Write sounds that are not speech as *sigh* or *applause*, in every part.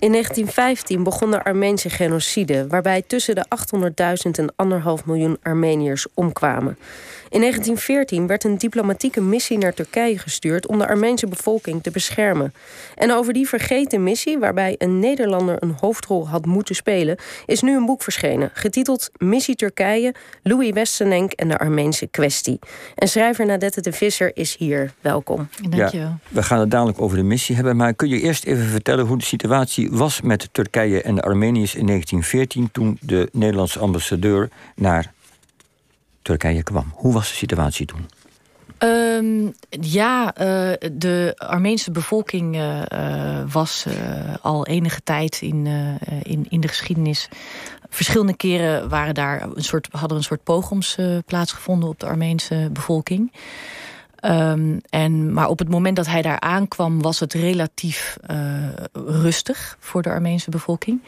In 1915 begon de Armeense genocide, waarbij tussen de 800.000 en anderhalf miljoen Armeniërs omkwamen. In 1914 werd een diplomatieke missie naar Turkije gestuurd om de Armeense bevolking te beschermen. En over die vergeten missie, waarbij een Nederlander een hoofdrol had moeten spelen, is nu een boek verschenen, getiteld Missie Turkije, Louis Westenenk en de Armeense kwestie. En schrijver Nadette de Visser is hier. Welkom. Dankjewel. Ja, we gaan het dadelijk over de missie hebben, maar kun je eerst even vertellen hoe de situatie was met Turkije en de Armeniërs in 1914 toen de Nederlandse ambassadeur naar Turkije kwam. Hoe was de situatie toen? Ehm, ja, uh, de Armeense bevolking uh, was al enige tijd in, in, in de geschiedenis. Verschillende keren waren daar een soort, hadden een soort pogroms plaatsgevonden op de Armeense bevolking. Um, en, maar op het moment dat hij daar aankwam was het relatief rustig voor de Armeense bevolking.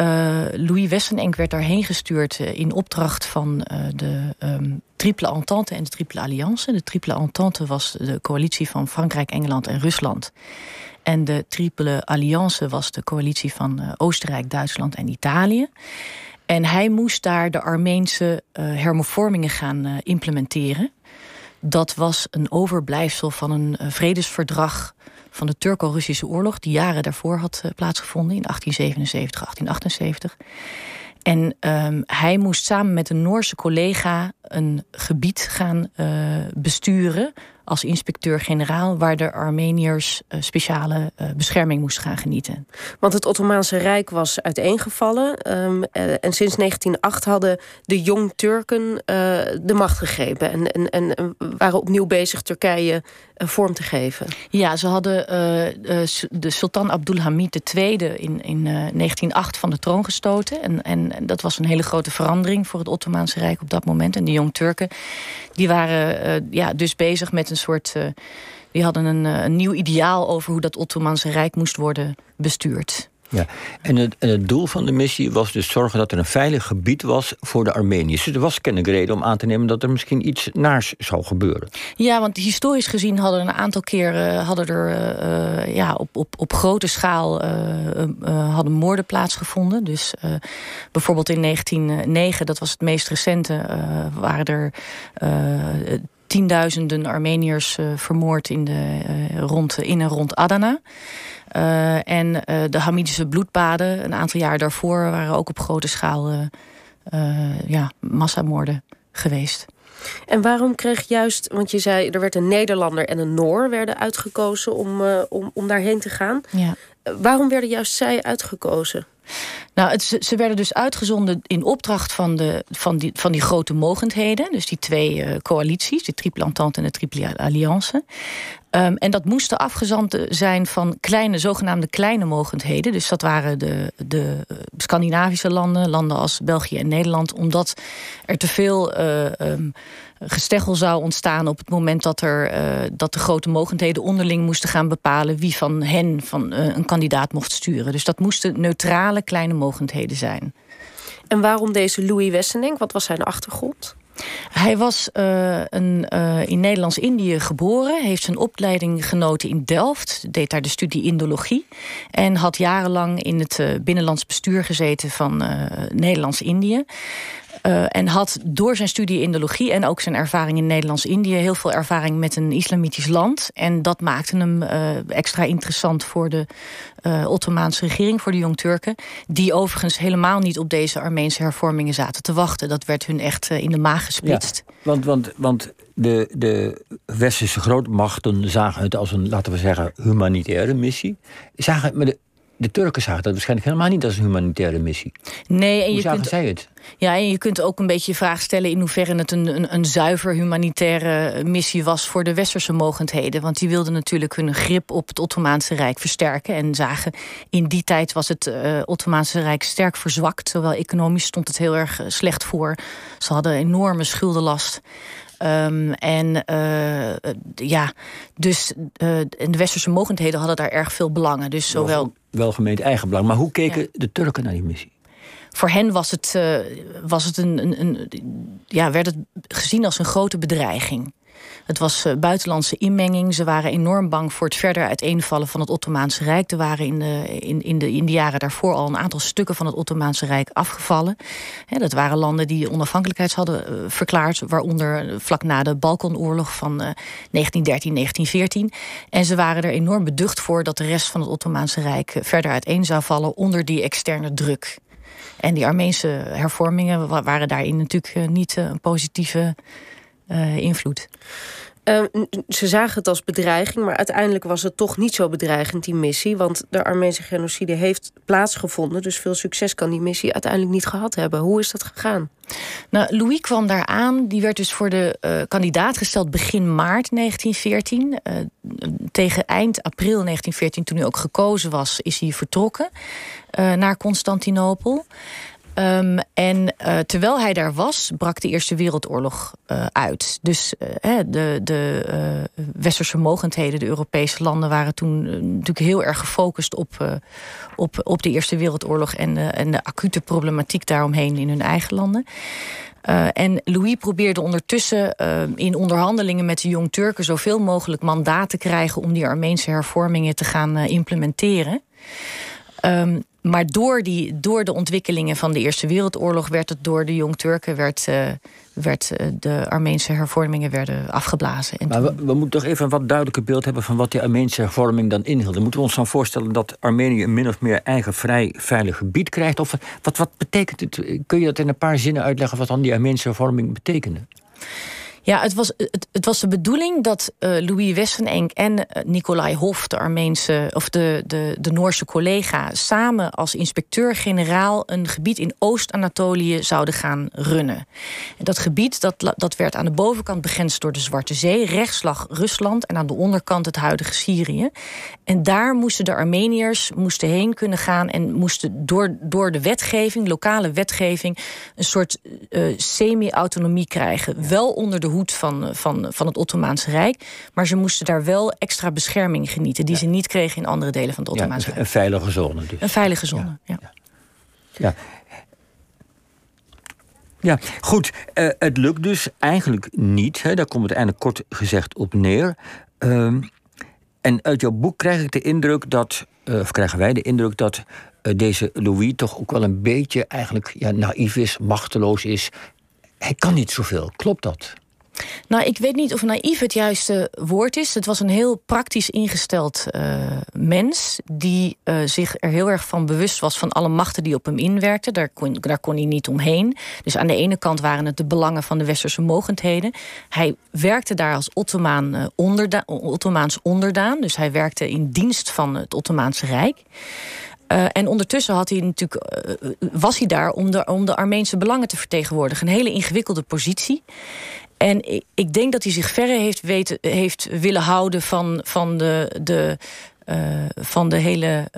Uh, Louis Wessenenk werd daarheen gestuurd uh, in opdracht van de um, Triple Entente en de Triple Alliance. De Triple Entente was de coalitie van Frankrijk, Engeland en Rusland. En de Triple Alliance was de coalitie van Oostenrijk, Duitsland en Italië. En hij moest daar de Armeense hervormingen gaan implementeren. Dat was een overblijfsel van een vredesverdrag van de Turko-Russische oorlog... die jaren daarvoor had uh, plaatsgevonden in 1877, 1878. En um, hij moest samen met een Noorse collega een gebied gaan uh, besturen als inspecteur-generaal... waar de Armeniërs uh, speciale uh, bescherming moesten gaan genieten. Want het Ottomaanse Rijk was uiteengevallen. Um, en sinds 1908 hadden de Jong Turken de macht gegrepen... En, en, en waren opnieuw bezig Turkije vorm te geven. Ja, ze hadden de sultan Abdulhamid II in, in 1908 van de troon gestoten. En, en dat was een hele grote verandering voor het Ottomaanse Rijk op dat moment. En die Jong Turken die waren ja, dus bezig met een soort... Die hadden een, eh, een nieuw ideaal over hoe dat Ottomaanse Rijk moest worden bestuurd. Ja, en het, het, doel van de missie was dus zorgen dat er een veilig gebied was voor de Armeniërs. Dus er was kennelijk reden om aan te nemen dat er misschien iets naars zou gebeuren. Ja, want historisch gezien hadden een aantal keren hadden er uh, ja, op, op, op grote schaal hadden moorden plaatsgevonden. Dus bijvoorbeeld in 1909, dat was het meest recente, waren er tienduizenden Armeniërs uh, vermoord in, de, rond, in en rond Adana. Uh, en de Hamidische bloedbaden, een aantal jaar daarvoor... waren ook op grote schaal ja, massamoorden geweest. En waarom kreeg juist, want je zei er werd een Nederlander en een Noor werden uitgekozen om, om, om daarheen te gaan. Ja. waarom werden juist zij uitgekozen? Nou, het, ze werden dus uitgezonden in opdracht van, de, van, die, van die grote mogendheden. Dus die twee uh, coalities, de Triple Entente en de Triple Alliance. Um, en dat moesten afgezanten zijn van kleine, zogenaamde kleine mogendheden. Dus dat waren de, de Scandinavische landen, landen als België en Nederland. Omdat er te veel... Um, gesteggel zou ontstaan op het moment dat, er, uh, dat de grote mogendheden onderling moesten gaan bepalen wie van hen van, uh, een kandidaat mocht sturen. Dus dat moesten neutrale kleine mogendheden zijn. En waarom deze Louis Wessenink? Wat was zijn achtergrond? Hij was uh, een, uh, in Nederlands-Indië geboren. Heeft zijn opleiding genoten in Delft. Deed daar de studie Indologie. En had jarenlang in het uh, binnenlands bestuur gezeten van Nederlands-Indië. Uh, en had door zijn studie Indologie en ook zijn ervaring in Nederlands-Indië... heel veel ervaring met een islamitisch land. En dat maakte hem uh, extra interessant voor de uh, Ottomaanse regering... voor de Jong-Turken. Die overigens helemaal niet op deze Armeense hervormingen zaten te wachten. Dat werd hun echt in de maag gesplitst. Want, want, want de, de westerse grootmachten zagen het als een, laten we zeggen, humanitaire missie. Zagen het, de de Turken zagen dat waarschijnlijk helemaal niet als een humanitaire missie. Nee, en je zagen kunt, zij het? Ja, en je kunt ook een beetje je vraag stellen... in hoeverre het een, een, een zuiver humanitaire missie was... voor de westerse mogendheden. Want die wilden natuurlijk hun grip op het Ottomaanse Rijk versterken... en zagen in die tijd was het uh, Ottomaanse Rijk sterk verzwakt. Zowel economisch stond het heel erg slecht voor. Ze hadden enorme schuldenlast... Um, en uh, ja, dus uh, de westerse mogendheden hadden daar erg veel belangen. Dus zowel... Welgemeend eigen belang. Maar hoe keken ja. de Turken naar die missie? Voor hen was het, uh, was het een, een, een, ja, werd het gezien als een grote bedreiging. Het was uh, buitenlandse inmenging. Ze waren enorm bang voor het verder uiteenvallen van het Ottomaanse Rijk. Er waren in de, in, in, de, in de jaren daarvoor al een aantal stukken van het Ottomaanse Rijk afgevallen. dat waren landen die onafhankelijkheid hadden uh, verklaard. Waaronder vlak na de Balkanoorlog van 1913, 1914. En ze waren er enorm beducht voor dat de rest van het Ottomaanse Rijk verder uiteen zou vallen onder die externe druk. En die Armeense hervormingen waren daarin natuurlijk eh, niet eh, een positieve uh, invloed. Uh, ze zagen het als bedreiging, maar uiteindelijk was het toch niet zo bedreigend, die missie. Want de Armeense genocide heeft plaatsgevonden. Dus veel succes kan die missie uiteindelijk niet gehad hebben. Hoe is dat gegaan? Nou, Louis kwam daar aan. Die werd dus voor de uh, kandidaat gesteld begin maart 1914. Uh, tegen eind april 1914, toen hij ook gekozen was, is hij vertrokken naar Constantinopel. Um, en uh, terwijl hij daar was, brak de Eerste Wereldoorlog uh, uit. Dus uh, de, de westerse mogendheden, de Europese landen... waren toen natuurlijk heel erg gefocust op, op, op de Eerste Wereldoorlog... En, en de acute problematiek daaromheen in hun eigen landen. En Louis probeerde ondertussen in onderhandelingen met de Jong Turken zoveel mogelijk mandaat te krijgen om die Armeense hervormingen te gaan implementeren. Um, maar door, die, door de ontwikkelingen van de Eerste Wereldoorlog werd het door de Jong Turken werd, uh, werd uh, de Armeense hervormingen werden afgeblazen. En maar we, we, moeten toch even een wat duidelijker beeld hebben van wat die Armeense hervorming dan inhield. Moeten we ons dan voorstellen dat Armenië een min of meer eigen vrij veilig gebied krijgt? Of wat, wat betekent het? Kun je dat in een paar zinnen uitleggen wat dan die Armeense hervorming betekende? Ja, het was, het, het was de bedoeling dat uh, Louis Wessenenk en uh, Nicolai Hof, de Armeense of de, de, de Noorse collega, samen als inspecteur-generaal een gebied in Oost-Anatolië zouden gaan runnen. En dat gebied dat, dat werd aan de bovenkant begrensd door de Zwarte Zee, rechts lag Rusland en aan de onderkant het huidige Syrië. En daar moesten de Armeniërs moesten heen kunnen gaan en moesten door, door de wetgeving, lokale wetgeving, een soort uh, semi-autonomie krijgen. Wel onder de hoed van, van, van het Ottomaanse Rijk. Maar ze moesten daar wel extra bescherming genieten... die ze niet kregen in andere delen van het Ottomaanse Rijk. Een veilige zone dus. Een veilige zone, ja. ja. Ja, goed. Uh, het lukt dus eigenlijk niet. Hè. Daar komt het eindelijk kort gezegd op neer. Uh, en uit jouw boek krijg ik de indruk dat, uh, of krijgen wij de indruk dat uh, deze Louis toch ook wel een beetje eigenlijk ja, naïef is, machteloos is. Hij kan niet zoveel. Klopt dat? Nou, ik weet niet of naïef het juiste woord is. Het was een heel praktisch ingesteld uh, mens... die uh, zich er heel erg van bewust was van alle machten die op hem inwerkten. Daar kon, hij niet omheen. Dus aan de ene kant waren het de belangen van de westerse mogendheden. Hij werkte daar als Ottomaan, onderda Ottomaans onderdaan. Dus hij werkte in dienst van het Ottomaanse Rijk. Uh, en ondertussen had hij natuurlijk, uh, was hij daar om de, om de Armeense belangen te vertegenwoordigen. Een hele ingewikkelde positie. En ik denk dat hij zich verre heeft, weten, heeft willen houden van, van de, de, uh, van de hele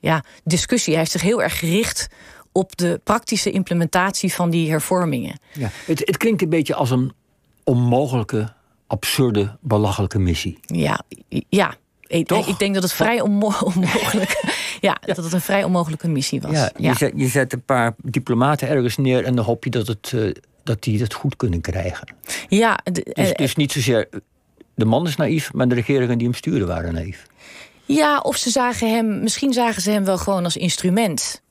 ja, discussie. Hij heeft zich heel erg gericht op de praktische implementatie van die hervormingen. Ja, het, het klinkt een beetje als een onmogelijke, absurde, belachelijke missie. Ja, ja. Ik, ik, denk dat het vrij onmo *laughs* onmogelijk... ja, ja, dat het een vrij onmogelijke missie was. Ja, je, Zet, je zet een paar diplomaten ergens neer... en dan hoop je dat het dat die het goed kunnen krijgen. Ja, dus, dus niet zozeer de man is naïef, maar de regeringen die hem sturen waren naïef. Ja, of ze zagen hem, misschien zagen ze hem wel gewoon als instrument.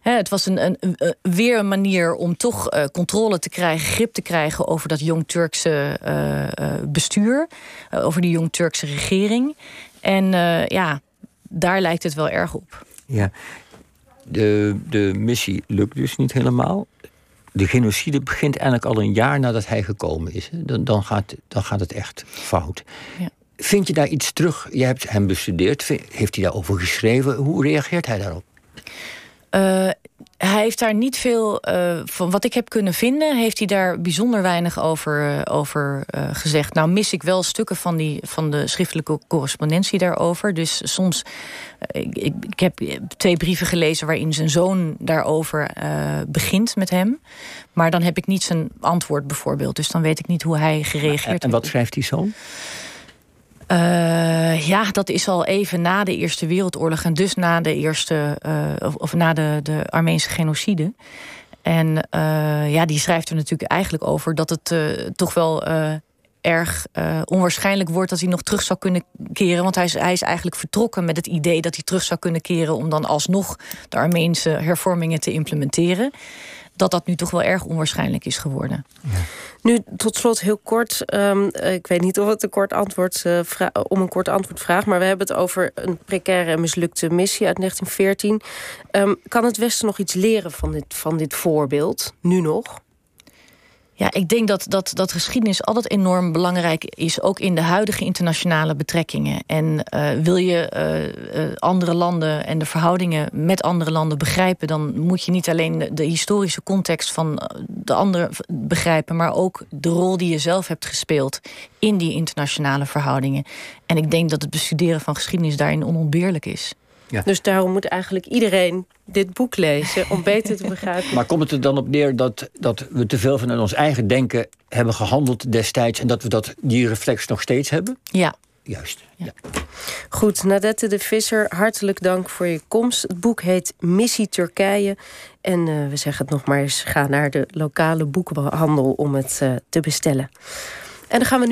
het was een, een, een, weer een manier om toch uh, controle te krijgen, grip te krijgen over dat Jong-Turkse uh, uh, bestuur, over die Jong-Turkse regering. En ja, daar lijkt het wel erg op. Ja, de, de missie lukt dus niet helemaal de genocide begint eigenlijk al een jaar nadat hij gekomen is. Dan, dan, gaat, dan gaat het echt fout. Ja. Vind je daar iets terug? Je hebt hem bestudeerd. Heeft hij daarover geschreven? Hoe reageert hij daarop? Uh, hij heeft daar niet veel, uh, van wat ik heb kunnen vinden... heeft hij daar bijzonder weinig over, uh, over uh, gezegd. Nou mis ik wel stukken van, die, van de schriftelijke correspondentie daarover. Dus soms, ik, ik, ik, heb twee brieven gelezen... waarin zijn zoon daarover begint met hem. Maar dan heb ik niet zijn antwoord bijvoorbeeld. Dus dan weet ik niet hoe hij gereageerd heeft. En wat schrijft die zoon? Uh, ja, dat is al even na de Eerste Wereldoorlog en dus na de eerste uh, of, na de, de Armeense genocide. En uh, ja, die schrijft er natuurlijk eigenlijk over dat het toch wel erg onwaarschijnlijk wordt dat hij nog terug zou kunnen keren. Want hij is, hij is eigenlijk vertrokken met het idee dat hij terug zou kunnen keren om dan alsnog de Armeense hervormingen te implementeren dat dat nu toch wel erg onwaarschijnlijk is geworden. Ja. Nu, tot slot heel kort. Um, ik weet niet of het een kort antwoord, uh, om een kort antwoord vraagt... maar we hebben het over een precaire en mislukte missie uit 1914. Um, ehm, kan het Westen nog iets leren van dit, van dit voorbeeld, nu nog? Ja, ik denk dat, dat, dat geschiedenis altijd enorm belangrijk is, ook in de huidige internationale betrekkingen. En uh, wil je uh, uh, andere landen en de verhoudingen met andere landen begrijpen, dan moet je niet alleen de, historische context van de anderen begrijpen, maar ook de rol die je zelf hebt gespeeld in die internationale verhoudingen. En ik denk dat het bestuderen van geschiedenis daarin onontbeerlijk is. Ja. Dus daarom moet eigenlijk iedereen dit boek lezen om beter te *laughs* begrijpen. Maar komt het er dan op neer dat, dat we te veel vanuit ons eigen denken hebben gehandeld destijds en dat we dat, die reflex nog steeds hebben? Ja. Juist. Ja. Goed, Nadette de Visser, hartelijk dank voor je komst. Het boek heet Missie Turkije. En uh, we zeggen het nog maar eens: ga naar de lokale boekhandel om het uh, te bestellen. En dan gaan we nu.